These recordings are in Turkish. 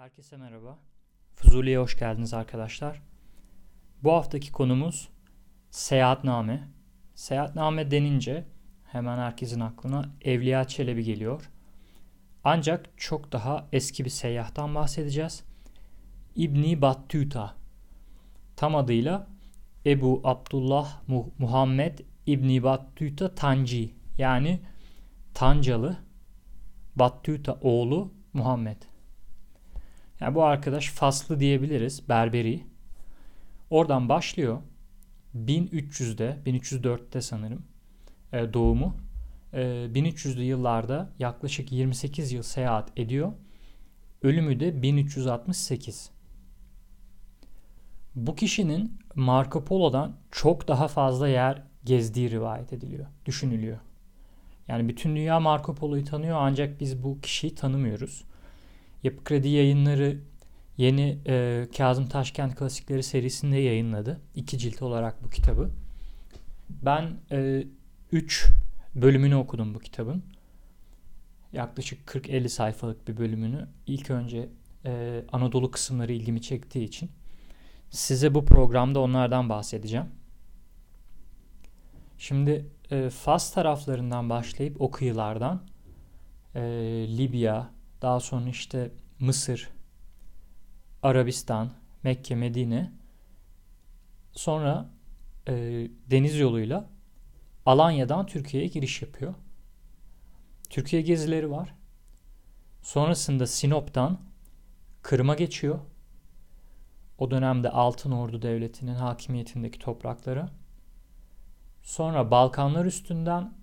Herkese merhaba. Fuzuli'ye hoş geldiniz arkadaşlar. Bu haftaki konumuz seyahatname. Seyahatname denince hemen herkesin aklına Evliya Çelebi geliyor. Ancak çok daha eski bir seyyahtan bahsedeceğiz. İbni Battuta. Tam adıyla Ebu Abdullah Muhammed İbni Battuta Tanci yani Tancalı Battuta oğlu Muhammed. Yani bu arkadaş Faslı diyebiliriz. Berberi. Oradan başlıyor. 1300'de, 1304'te sanırım e, doğumu. 1300'lü e, yıllarda yaklaşık 28 yıl seyahat ediyor. Ölümü de 1368. Bu kişinin Marco Polo'dan çok daha fazla yer gezdiği rivayet ediliyor, düşünülüyor. Yani bütün dünya Marco Polo'yu tanıyor ancak biz bu kişiyi tanımıyoruz. Yapı Kredi yayınları yeni e, Kazım Taşkent Klasikleri serisinde yayınladı. İki cilt olarak bu kitabı. Ben 3 e, bölümünü okudum bu kitabın. Yaklaşık 40-50 sayfalık bir bölümünü. İlk önce e, Anadolu kısımları ilgimi çektiği için size bu programda onlardan bahsedeceğim. Şimdi e, Fas taraflarından başlayıp o kıyılardan e, Libya, daha sonra işte Mısır, Arabistan, Mekke, Medine. Sonra e, deniz yoluyla Alanya'dan Türkiye'ye giriş yapıyor. Türkiye gezileri var. Sonrasında Sinop'tan Kırım'a geçiyor. O dönemde Altın Ordu Devleti'nin hakimiyetindeki topraklara. Sonra Balkanlar üstünden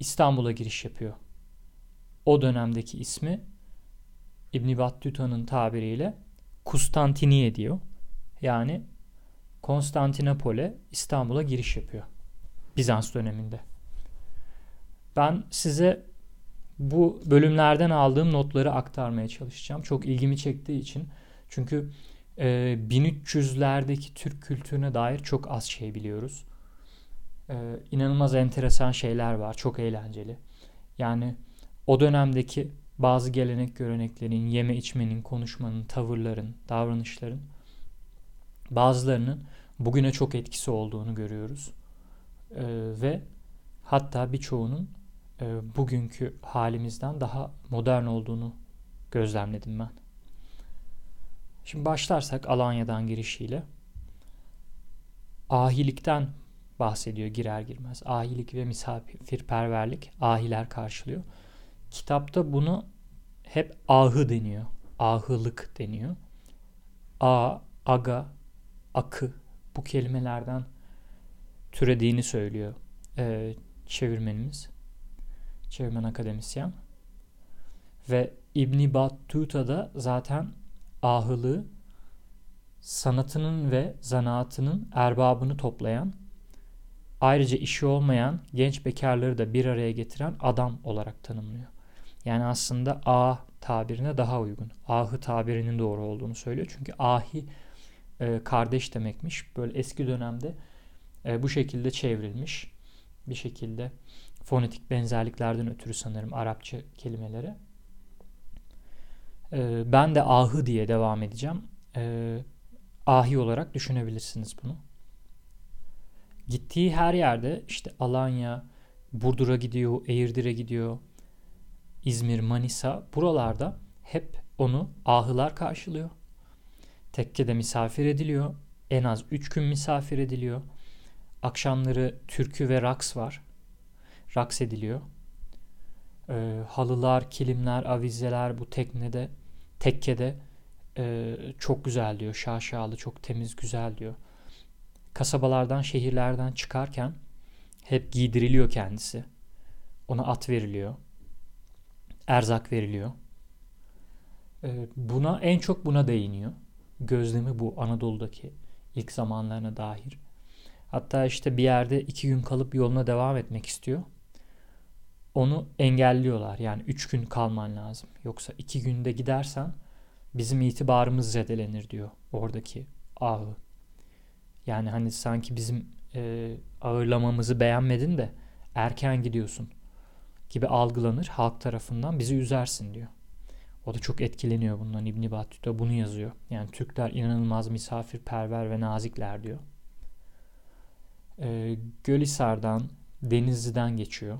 İstanbul'a giriş yapıyor. O dönemdeki ismi İbn Battuta'nın tabiriyle Kustantiniye diyor. Yani Konstantinopol'e İstanbul'a giriş yapıyor. Bizans döneminde. Ben size bu bölümlerden aldığım notları aktarmaya çalışacağım. Çok ilgimi çektiği için. Çünkü e, 1300'lerdeki Türk kültürüne dair çok az şey biliyoruz. E, inanılmaz enteresan şeyler var. Çok eğlenceli. Yani o dönemdeki bazı gelenek göreneklerin, yeme içmenin, konuşmanın, tavırların, davranışların bazılarının bugüne çok etkisi olduğunu görüyoruz. Ee, ve hatta birçoğunun e, bugünkü halimizden daha modern olduğunu gözlemledim ben. Şimdi başlarsak Alanya'dan girişiyle. Ahilikten bahsediyor girer girmez. Ahilik ve misafirperverlik ahiler karşılıyor. Kitapta bunu hep ahı deniyor. Ahılık deniyor. A, aga, akı bu kelimelerden türediğini söylüyor ee, çevirmenimiz. Çevirmen akademisyen. Ve İbni Battuta da zaten ahılığı sanatının ve zanaatının erbabını toplayan, ayrıca işi olmayan genç bekarları da bir araya getiren adam olarak tanımlıyor. Yani aslında ah tabirine daha uygun. Ahı tabirinin doğru olduğunu söylüyor. Çünkü ahi e, kardeş demekmiş. Böyle eski dönemde e, bu şekilde çevrilmiş. Bir şekilde fonetik benzerliklerden ötürü sanırım Arapça kelimeleri. E, ben de ahı diye devam edeceğim. E, ahi olarak düşünebilirsiniz bunu. Gittiği her yerde işte Alanya, Burdur'a gidiyor, Eğirdir'e gidiyor, İzmir, Manisa buralarda hep onu ahılar karşılıyor. Tekkede misafir ediliyor. En az 3 gün misafir ediliyor. Akşamları türkü ve raks var. Raks ediliyor. E, halılar, kilimler, avizeler bu teknede, tekkede e, çok güzel diyor. Şaşalı, çok temiz, güzel diyor. Kasabalardan, şehirlerden çıkarken hep giydiriliyor kendisi. Ona at veriliyor erzak veriliyor. Ee, buna en çok buna değiniyor. Gözlemi bu Anadolu'daki ilk zamanlarına dair. Hatta işte bir yerde iki gün kalıp yoluna devam etmek istiyor. Onu engelliyorlar. Yani üç gün kalman lazım. Yoksa iki günde gidersen bizim itibarımız zedelenir diyor oradaki ahı. Yani hani sanki bizim e, ağırlamamızı beğenmedin de erken gidiyorsun gibi algılanır halk tarafından bizi üzersin diyor. O da çok etkileniyor bundan. İbn Battuta bunu yazıyor. Yani Türkler inanılmaz misafirperver ve nazikler diyor. E, Gölhisar'dan, Denizli'den geçiyor.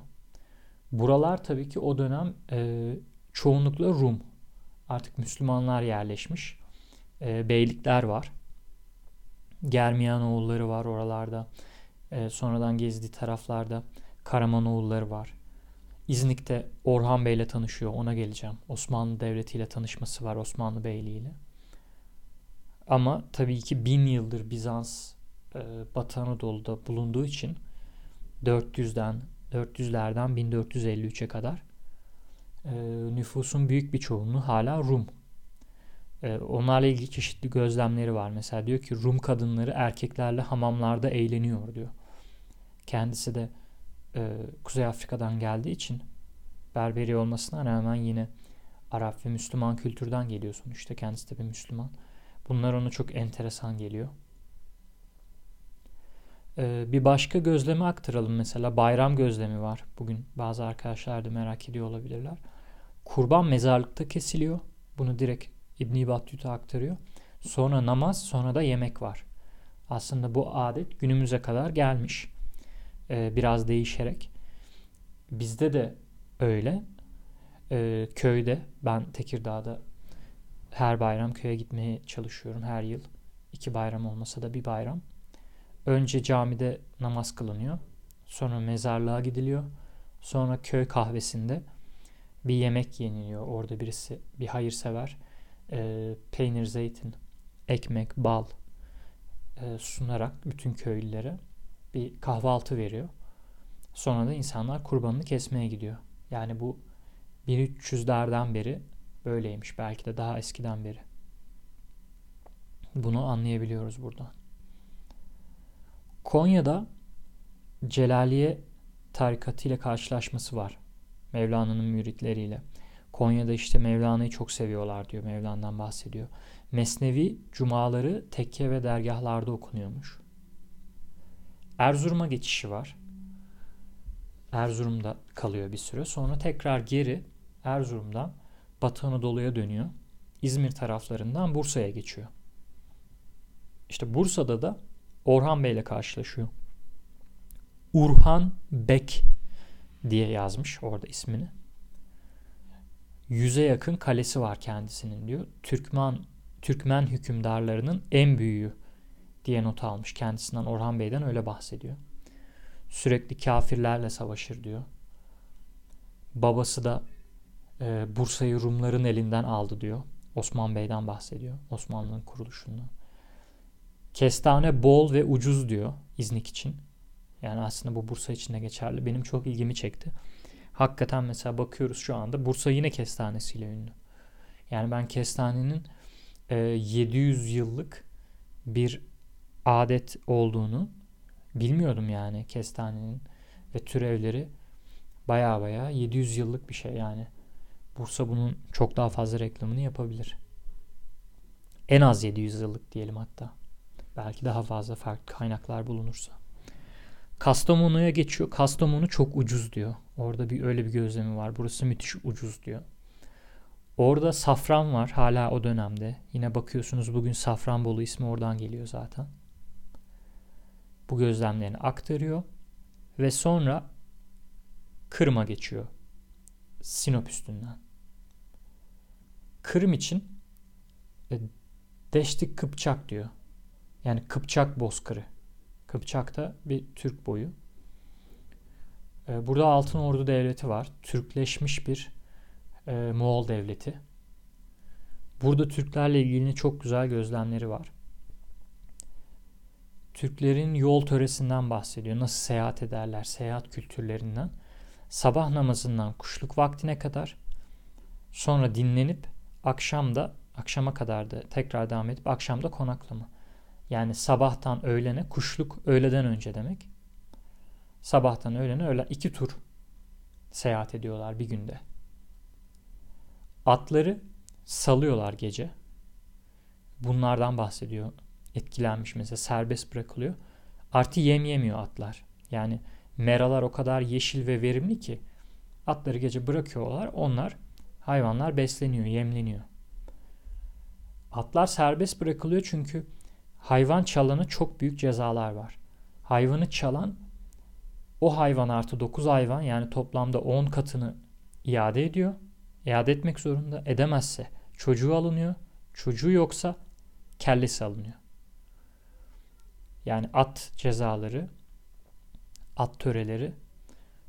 Buralar tabii ki o dönem e, çoğunlukla Rum. Artık Müslümanlar yerleşmiş. E, beylikler var. Germiyanoğulları var oralarda. E, sonradan gezdiği taraflarda Karamanoğulları var. İznik'te Orhan Bey ile tanışıyor. Ona geleceğim. Osmanlı Devleti ile tanışması var Osmanlı Beyliği ile. Ama tabii ki bin yıldır Bizans e, Batı Anadolu'da bulunduğu için 400'den 400'lerden 1453'e kadar e, nüfusun büyük bir çoğunluğu hala Rum. E, onlarla ilgili çeşitli gözlemleri var. Mesela diyor ki Rum kadınları erkeklerle hamamlarda eğleniyor diyor. Kendisi de e, Kuzey Afrika'dan geldiği için Berberi olmasına rağmen yine Arap ve Müslüman kültürden geliyor sonuçta. Kendisi de bir Müslüman. Bunlar ona çok enteresan geliyor. Ee, bir başka gözlemi aktaralım. Mesela bayram gözlemi var. Bugün bazı arkadaşlar da merak ediyor olabilirler. Kurban mezarlıkta kesiliyor. Bunu direkt İbn-i Battuta aktarıyor. Sonra namaz, sonra da yemek var. Aslında bu adet günümüze kadar gelmiş. Ee, biraz değişerek. Bizde de öyle. Ee, köyde, ben Tekirdağ'da her bayram köye gitmeye çalışıyorum her yıl. İki bayram olmasa da bir bayram. Önce camide namaz kılınıyor. Sonra mezarlığa gidiliyor. Sonra köy kahvesinde bir yemek yeniliyor. Orada birisi bir hayırsever e, peynir, zeytin, ekmek, bal e, sunarak bütün köylülere bir kahvaltı veriyor. Sonra da insanlar kurbanını kesmeye gidiyor. Yani bu 1300'lerden beri böyleymiş. Belki de daha eskiden beri. Bunu anlayabiliyoruz buradan. Konya'da Celaliye tarikatı ile karşılaşması var. Mevlana'nın müritleriyle. Konya'da işte Mevlana'yı çok seviyorlar diyor. Mevlana'dan bahsediyor. Mesnevi cumaları tekke ve dergahlarda okunuyormuş. Erzurum'a geçişi var. Erzurum'da kalıyor bir süre. Sonra tekrar geri Erzurum'dan Batı Anadolu'ya dönüyor. İzmir taraflarından Bursa'ya geçiyor. İşte Bursa'da da Orhan Bey ile karşılaşıyor. Urhan Bek diye yazmış orada ismini. Yüze yakın kalesi var kendisinin diyor. Türkmen Türkmen hükümdarlarının en büyüğü diye not almış kendisinden Orhan Bey'den öyle bahsediyor. Sürekli kafirlerle savaşır diyor. Babası da e, Bursa'yı Rumların elinden aldı diyor. Osman Bey'den bahsediyor. Osmanlı'nın kuruluşundan. Kestane bol ve ucuz diyor İznik için. Yani aslında bu Bursa için de geçerli. Benim çok ilgimi çekti. Hakikaten mesela bakıyoruz şu anda Bursa yine kestanesiyle ünlü. Yani ben kestanenin e, 700 yıllık bir adet olduğunu bilmiyordum yani kestanenin ve türevleri baya baya 700 yıllık bir şey yani. Bursa bunun çok daha fazla reklamını yapabilir. En az 700 yıllık diyelim hatta. Belki daha fazla farklı kaynaklar bulunursa. Kastamonu'ya geçiyor. Kastamonu çok ucuz diyor. Orada bir öyle bir gözlemi var. Burası müthiş ucuz diyor. Orada safran var hala o dönemde. Yine bakıyorsunuz bugün Safranbolu ismi oradan geliyor zaten. Bu gözlemlerini aktarıyor ve sonra Kırım'a geçiyor. Sinop üstünden. Kırım için e, Kıpçak diyor. Yani Kıpçak bozkırı. Kıpçak da bir Türk boyu. Ee, burada Altın Ordu Devleti var. Türkleşmiş bir e, Moğol devleti. Burada Türklerle ilgili çok güzel gözlemleri var. Türklerin yol töresinden bahsediyor. Nasıl seyahat ederler, seyahat kültürlerinden. Sabah namazından kuşluk vaktine kadar sonra dinlenip akşamda akşama kadar da tekrar devam edip akşamda konaklama. Yani sabahtan öğlene kuşluk öğleden önce demek. Sabahtan öğlene öğle iki tur seyahat ediyorlar bir günde. Atları salıyorlar gece. Bunlardan bahsediyor. Etkilenmiş mesela serbest bırakılıyor. Artı yem yemiyor atlar. Yani meralar o kadar yeşil ve verimli ki atları gece bırakıyorlar. Onlar Hayvanlar besleniyor, yemleniyor. Atlar serbest bırakılıyor çünkü hayvan çalana çok büyük cezalar var. Hayvanı çalan o hayvan artı 9 hayvan yani toplamda 10 katını iade ediyor. İade etmek zorunda. Edemezse çocuğu alınıyor. Çocuğu yoksa kellesi alınıyor. Yani at cezaları, at töreleri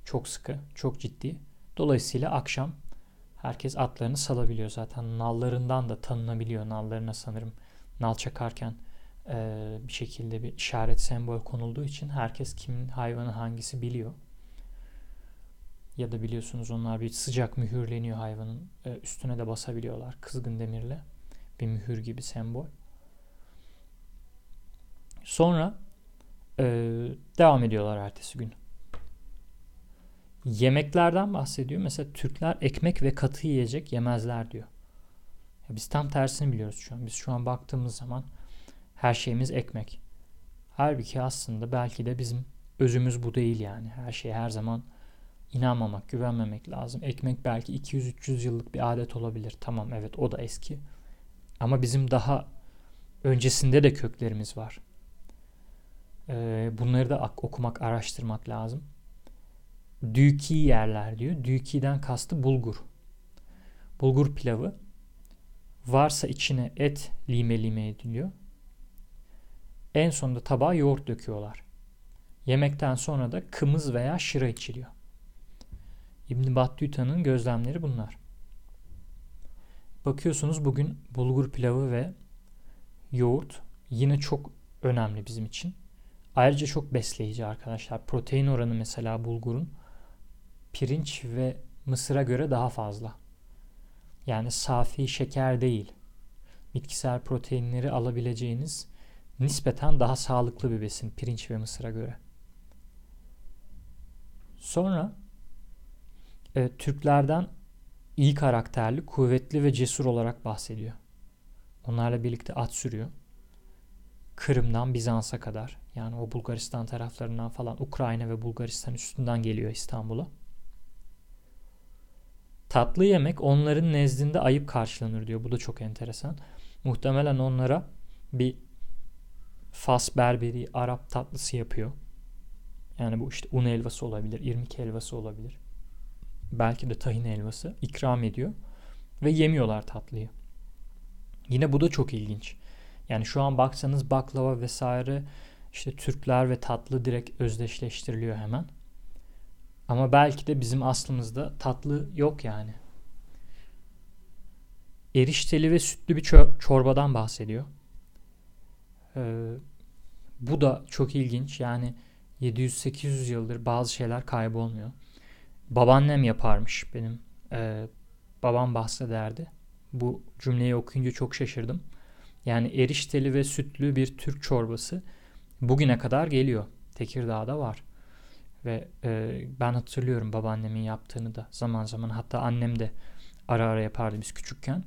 çok sıkı, çok ciddi. Dolayısıyla akşam herkes atlarını salabiliyor zaten. Nallarından da tanınabiliyor. Nallarına sanırım nal çakarken e, bir şekilde bir işaret sembol konulduğu için herkes kimin hayvanı hangisi biliyor. Ya da biliyorsunuz onlar bir sıcak mühürleniyor hayvanın e, üstüne de basabiliyorlar kızgın demirle. Bir mühür gibi sembol. Sonra e, devam ediyorlar ertesi gün. Yemeklerden bahsediyor. Mesela Türkler ekmek ve katı yiyecek yemezler diyor. Ya biz tam tersini biliyoruz şu an. Biz şu an baktığımız zaman her şeyimiz ekmek. Halbuki aslında belki de bizim özümüz bu değil yani. Her şeye her zaman inanmamak, güvenmemek lazım. Ekmek belki 200-300 yıllık bir adet olabilir. Tamam evet o da eski. Ama bizim daha öncesinde de köklerimiz var. Ee, bunları da okumak, araştırmak lazım. Düki yerler diyor. Düki'den kastı bulgur. Bulgur pilavı. Varsa içine et lime lime ediliyor. En sonunda tabağa yoğurt döküyorlar. Yemekten sonra da kımız veya şıra içiliyor. İbn Battuta'nın gözlemleri bunlar. Bakıyorsunuz bugün bulgur pilavı ve yoğurt yine çok önemli bizim için. Ayrıca çok besleyici arkadaşlar. Protein oranı mesela bulgurun pirinç ve mısıra göre daha fazla. Yani safi şeker değil. Bitkisel proteinleri alabileceğiniz nispeten daha sağlıklı bir besin pirinç ve mısıra göre. Sonra e, Türklerden iyi karakterli, kuvvetli ve cesur olarak bahsediyor. Onlarla birlikte at sürüyor. Kırım'dan Bizans'a kadar yani o Bulgaristan taraflarından falan Ukrayna ve Bulgaristan üstünden geliyor İstanbul'a. Tatlı yemek onların nezdinde ayıp karşılanır diyor. Bu da çok enteresan. Muhtemelen onlara bir Fas berberi Arap tatlısı yapıyor. Yani bu işte un helvası olabilir, irmik helvası olabilir. Belki de tahin helvası ikram ediyor ve yemiyorlar tatlıyı. Yine bu da çok ilginç. Yani şu an baksanız baklava vesaire işte Türkler ve tatlı direkt özdeşleştiriliyor hemen. Ama belki de bizim aslımızda tatlı yok yani. Erişteli ve sütlü bir çorbadan bahsediyor. Ee, bu da çok ilginç. Yani 700-800 yıldır bazı şeyler kaybolmuyor. Babaannem yaparmış benim. Ee, babam bahsederdi. Bu cümleyi okuyunca çok şaşırdım. Yani erişteli ve sütlü bir Türk çorbası bugüne kadar geliyor. Tekirdağ'da var. Ve e, ben hatırlıyorum babaannemin yaptığını da zaman zaman. Hatta annem de ara ara yapardı biz küçükken.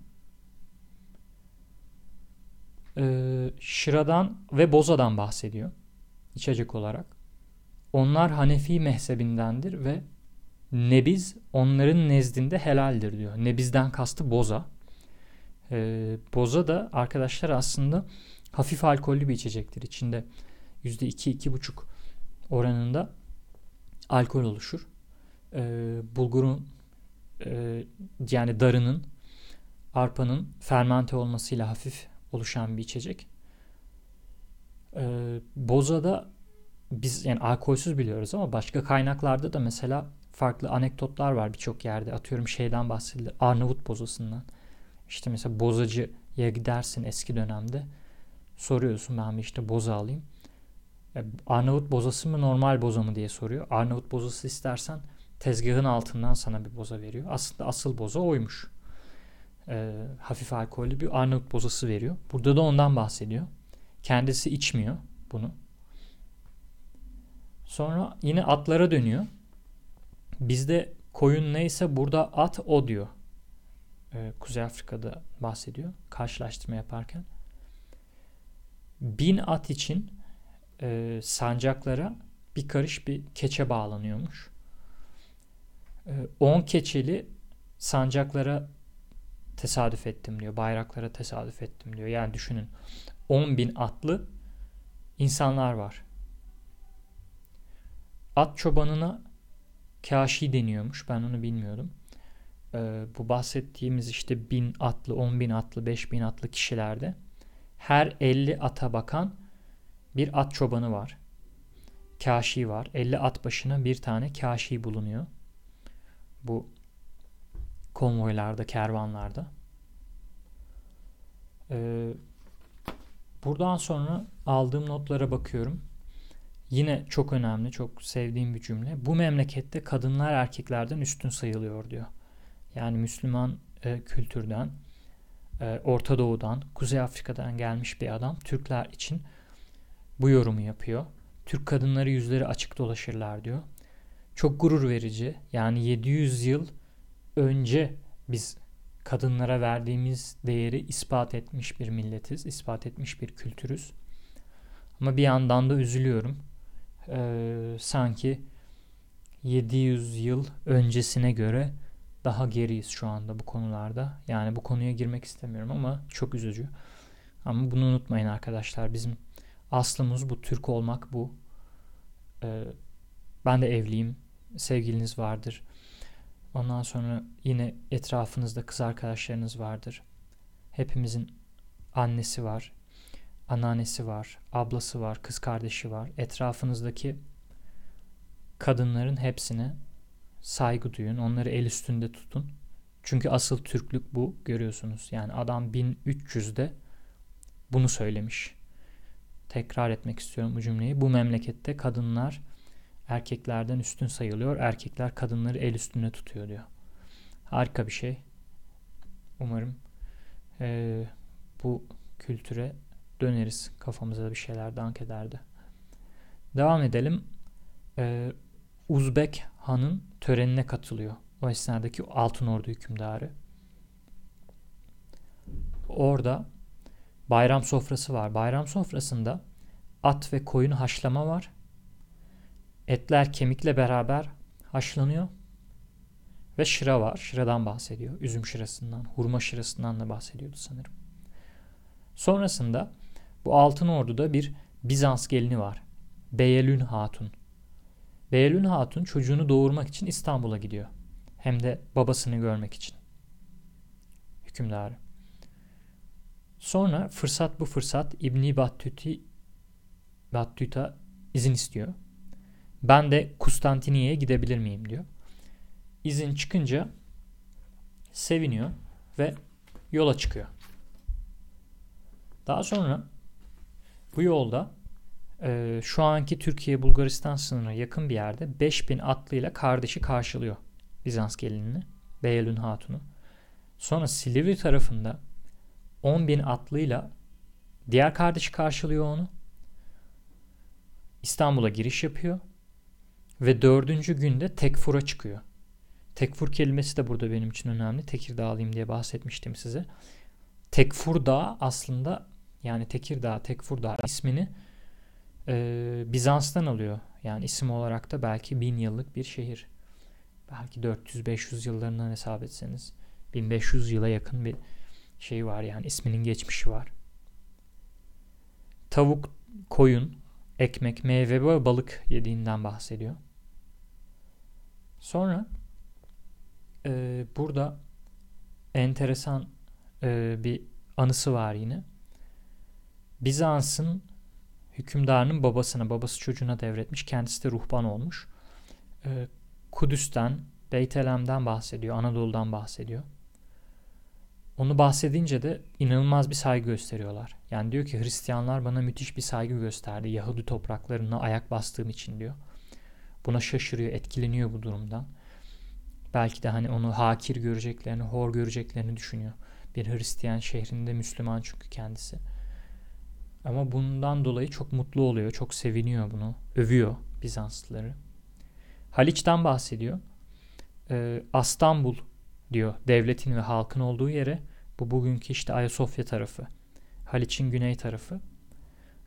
E, şıradan ve bozadan bahsediyor. içecek olarak. Onlar Hanefi mezhebindendir ve nebiz onların nezdinde helaldir diyor. Nebizden kastı boza. Ee, boza da arkadaşlar aslında hafif alkollü bir içecektir. İçinde %2-2,5 oranında alkol oluşur. Ee, bulgurun e, yani darının arpanın fermente olmasıyla hafif oluşan bir içecek. Ee, boza da biz yani alkolsüz biliyoruz ama başka kaynaklarda da mesela farklı anekdotlar var birçok yerde. Atıyorum şeyden bahsedilir. Arnavut bozasından. İşte mesela bozacıya gidersin eski dönemde. Soruyorsun ben bir işte boza alayım. E, Arnavut bozası mı normal boza mı diye soruyor. Arnavut bozası istersen tezgahın altından sana bir boza veriyor. Aslında asıl boza oymuş. E, hafif alkollü bir Arnavut bozası veriyor. Burada da ondan bahsediyor. Kendisi içmiyor bunu. Sonra yine atlara dönüyor. Bizde koyun neyse burada at o diyor. Ee, Kuzey Afrika'da bahsediyor karşılaştırma yaparken. Bin at için e, sancaklara bir karış bir keçe bağlanıyormuş. 10 e, keçeli sancaklara tesadüf ettim diyor. Bayraklara tesadüf ettim diyor. Yani düşünün 10 bin atlı insanlar var. At çobanına kaşi deniyormuş. Ben onu bilmiyordum. Ee, bu bahsettiğimiz işte bin atlı, on bin atlı, beş bin atlı kişilerde her 50 ata bakan bir at çobanı var. Kaşi var. 50 at başına bir tane kaşi bulunuyor. Bu konvoylarda, kervanlarda. Ee, buradan sonra aldığım notlara bakıyorum. Yine çok önemli, çok sevdiğim bir cümle. Bu memlekette kadınlar erkeklerden üstün sayılıyor diyor. Yani Müslüman e, kültürden, e, Orta Doğu'dan, Kuzey Afrika'dan gelmiş bir adam Türkler için bu yorumu yapıyor. Türk kadınları yüzleri açık dolaşırlar diyor. Çok gurur verici. Yani 700 yıl önce biz kadınlara verdiğimiz değeri ispat etmiş bir milletiz, ispat etmiş bir kültürüz. Ama bir yandan da üzülüyorum. Ee, sanki 700 yıl öncesine göre daha geriyiz şu anda bu konularda. Yani bu konuya girmek istemiyorum ama çok üzücü. Ama bunu unutmayın arkadaşlar. Bizim aslımız bu. Türk olmak bu. Ee, ben de evliyim. Sevgiliniz vardır. Ondan sonra yine etrafınızda kız arkadaşlarınız vardır. Hepimizin annesi var, anneannesi var, ablası var, kız kardeşi var. Etrafınızdaki kadınların hepsine saygı duyun. Onları el üstünde tutun. Çünkü asıl Türklük bu görüyorsunuz. Yani adam 1300'de bunu söylemiş. Tekrar etmek istiyorum bu cümleyi. Bu memlekette kadınlar erkeklerden üstün sayılıyor. Erkekler kadınları el üstünde tutuyor diyor. Harika bir şey. Umarım e, bu kültüre döneriz. Kafamıza bir şeyler dank ederdi. Devam edelim. E, Uzbek Han'ın törenine katılıyor. O esnadaki Altın Ordu hükümdarı. Orada bayram sofrası var. Bayram sofrasında at ve koyun haşlama var. Etler kemikle beraber haşlanıyor. Ve şıra var. Şıradan bahsediyor. Üzüm şırasından, hurma şırasından da bahsediyordu sanırım. Sonrasında bu Altın Ordu'da bir Bizans gelini var. Beyelün Hatun. Beyelün Hatun çocuğunu doğurmak için İstanbul'a gidiyor. Hem de babasını görmek için. Hükümdarı. Sonra fırsat bu fırsat İbni Battuti Battuta izin istiyor. Ben de Kustantiniye'ye gidebilir miyim diyor. İzin çıkınca seviniyor ve yola çıkıyor. Daha sonra bu yolda e, şu anki Türkiye-Bulgaristan sınırına yakın bir yerde 5000 atlıyla kardeşi karşılıyor Bizans gelinini, Beyelün Hatun'u. Sonra Silivri tarafında 10.000 atlıyla diğer kardeşi karşılıyor onu. İstanbul'a giriş yapıyor. Ve dördüncü günde Tekfur'a çıkıyor. Tekfur kelimesi de burada benim için önemli. Tekirdağlıyım diye bahsetmiştim size. Tekfur Dağı aslında yani Tekirdağ, Tekfur Dağı ismini e, Bizans'tan alıyor. Yani isim olarak da belki bin yıllık bir şehir. Belki 400-500 yıllarından hesap etseniz 1500 yıla yakın bir şey var yani isminin geçmişi var. Tavuk, koyun, ekmek, meyve ve balık yediğinden bahsediyor. Sonra e, burada enteresan e, bir anısı var yine. Bizans'ın hükümdarının babasına, babası çocuğuna devretmiş. Kendisi de ruhban olmuş. E, Kudüs'ten, Beytelem'den bahsediyor, Anadolu'dan bahsediyor. Onu bahsedince de inanılmaz bir saygı gösteriyorlar. Yani diyor ki Hristiyanlar bana müthiş bir saygı gösterdi. Yahudi topraklarına ayak bastığım için diyor. Buna şaşırıyor, etkileniyor bu durumdan. Belki de hani onu hakir göreceklerini, hor göreceklerini düşünüyor. Bir Hristiyan şehrinde Müslüman çünkü kendisi. Ama bundan dolayı çok mutlu oluyor, çok seviniyor bunu. Övüyor Bizanslıları. Haliç'ten bahsediyor. Ee, diyor devletin ve halkın olduğu yere bu bugünkü işte Ayasofya tarafı. Haliç'in güney tarafı.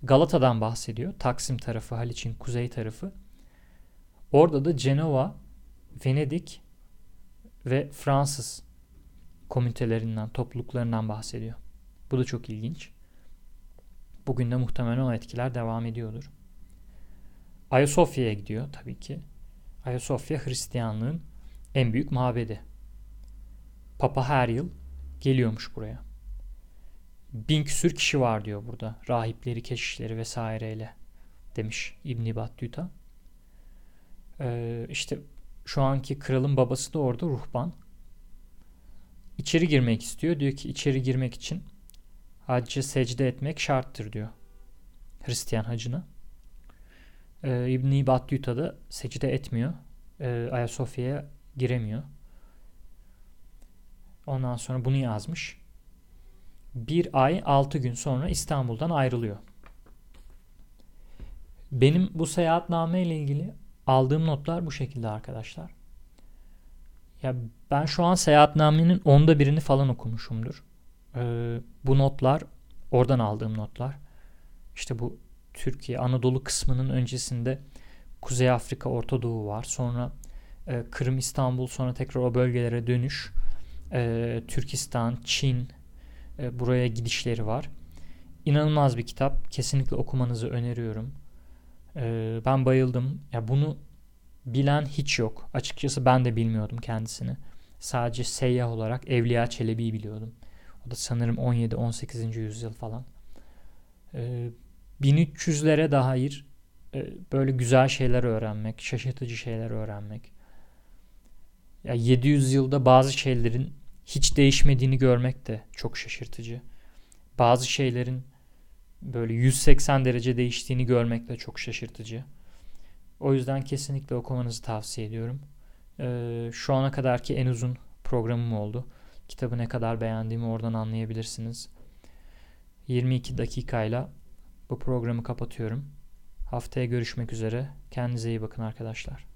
Galata'dan bahsediyor. Taksim tarafı, Haliç'in kuzey tarafı. Orada da Cenova, Venedik ve Fransız komünitelerinden, topluluklarından bahsediyor. Bu da çok ilginç. Bugün de muhtemelen o etkiler devam ediyordur. Ayasofya'ya gidiyor tabii ki. Ayasofya Hristiyanlığın en büyük mabedi. Papa her yıl geliyormuş buraya. Bin küsür kişi var diyor burada. Rahipleri, keşişleri vesaireyle demiş İbn Battuta. Ee, işte şu anki kralın babası da orada ruhban. İçeri girmek istiyor. Diyor ki içeri girmek için hacca secde etmek şarttır diyor. Hristiyan hacına. Ee, İbn Battuta da secde etmiyor. Ee, Ayasofya'ya giremiyor. Ondan sonra bunu yazmış. Bir ay altı gün sonra İstanbul'dan ayrılıyor. Benim bu seyahatname ile ilgili aldığım notlar bu şekilde arkadaşlar. Ya ben şu an seyahatnamenin onda birini falan okumuşumdur. Ee, bu notlar oradan aldığım notlar. İşte bu Türkiye Anadolu kısmının öncesinde Kuzey Afrika, Orta Doğu var. Sonra e, Kırım, İstanbul, sonra tekrar o bölgelere dönüş. E, Türkistan, Çin e, buraya gidişleri var. İnanılmaz bir kitap. Kesinlikle okumanızı öneriyorum. E, ben bayıldım. Ya bunu bilen hiç yok. Açıkçası ben de bilmiyordum kendisini. Sadece seyyah olarak Evliya Çelebi'yi biliyordum. O da sanırım 17-18. yüzyıl falan. E, 1300'lere dair e, böyle güzel şeyler öğrenmek, şaşırtıcı şeyler öğrenmek. Ya 700 yılda bazı şeylerin hiç değişmediğini görmek de çok şaşırtıcı. Bazı şeylerin böyle 180 derece değiştiğini görmek de çok şaşırtıcı. O yüzden kesinlikle okumanızı tavsiye ediyorum. Ee, şu ana kadarki en uzun programım oldu. Kitabı ne kadar beğendiğimi oradan anlayabilirsiniz. 22 dakikayla bu programı kapatıyorum. Haftaya görüşmek üzere. Kendinize iyi bakın arkadaşlar.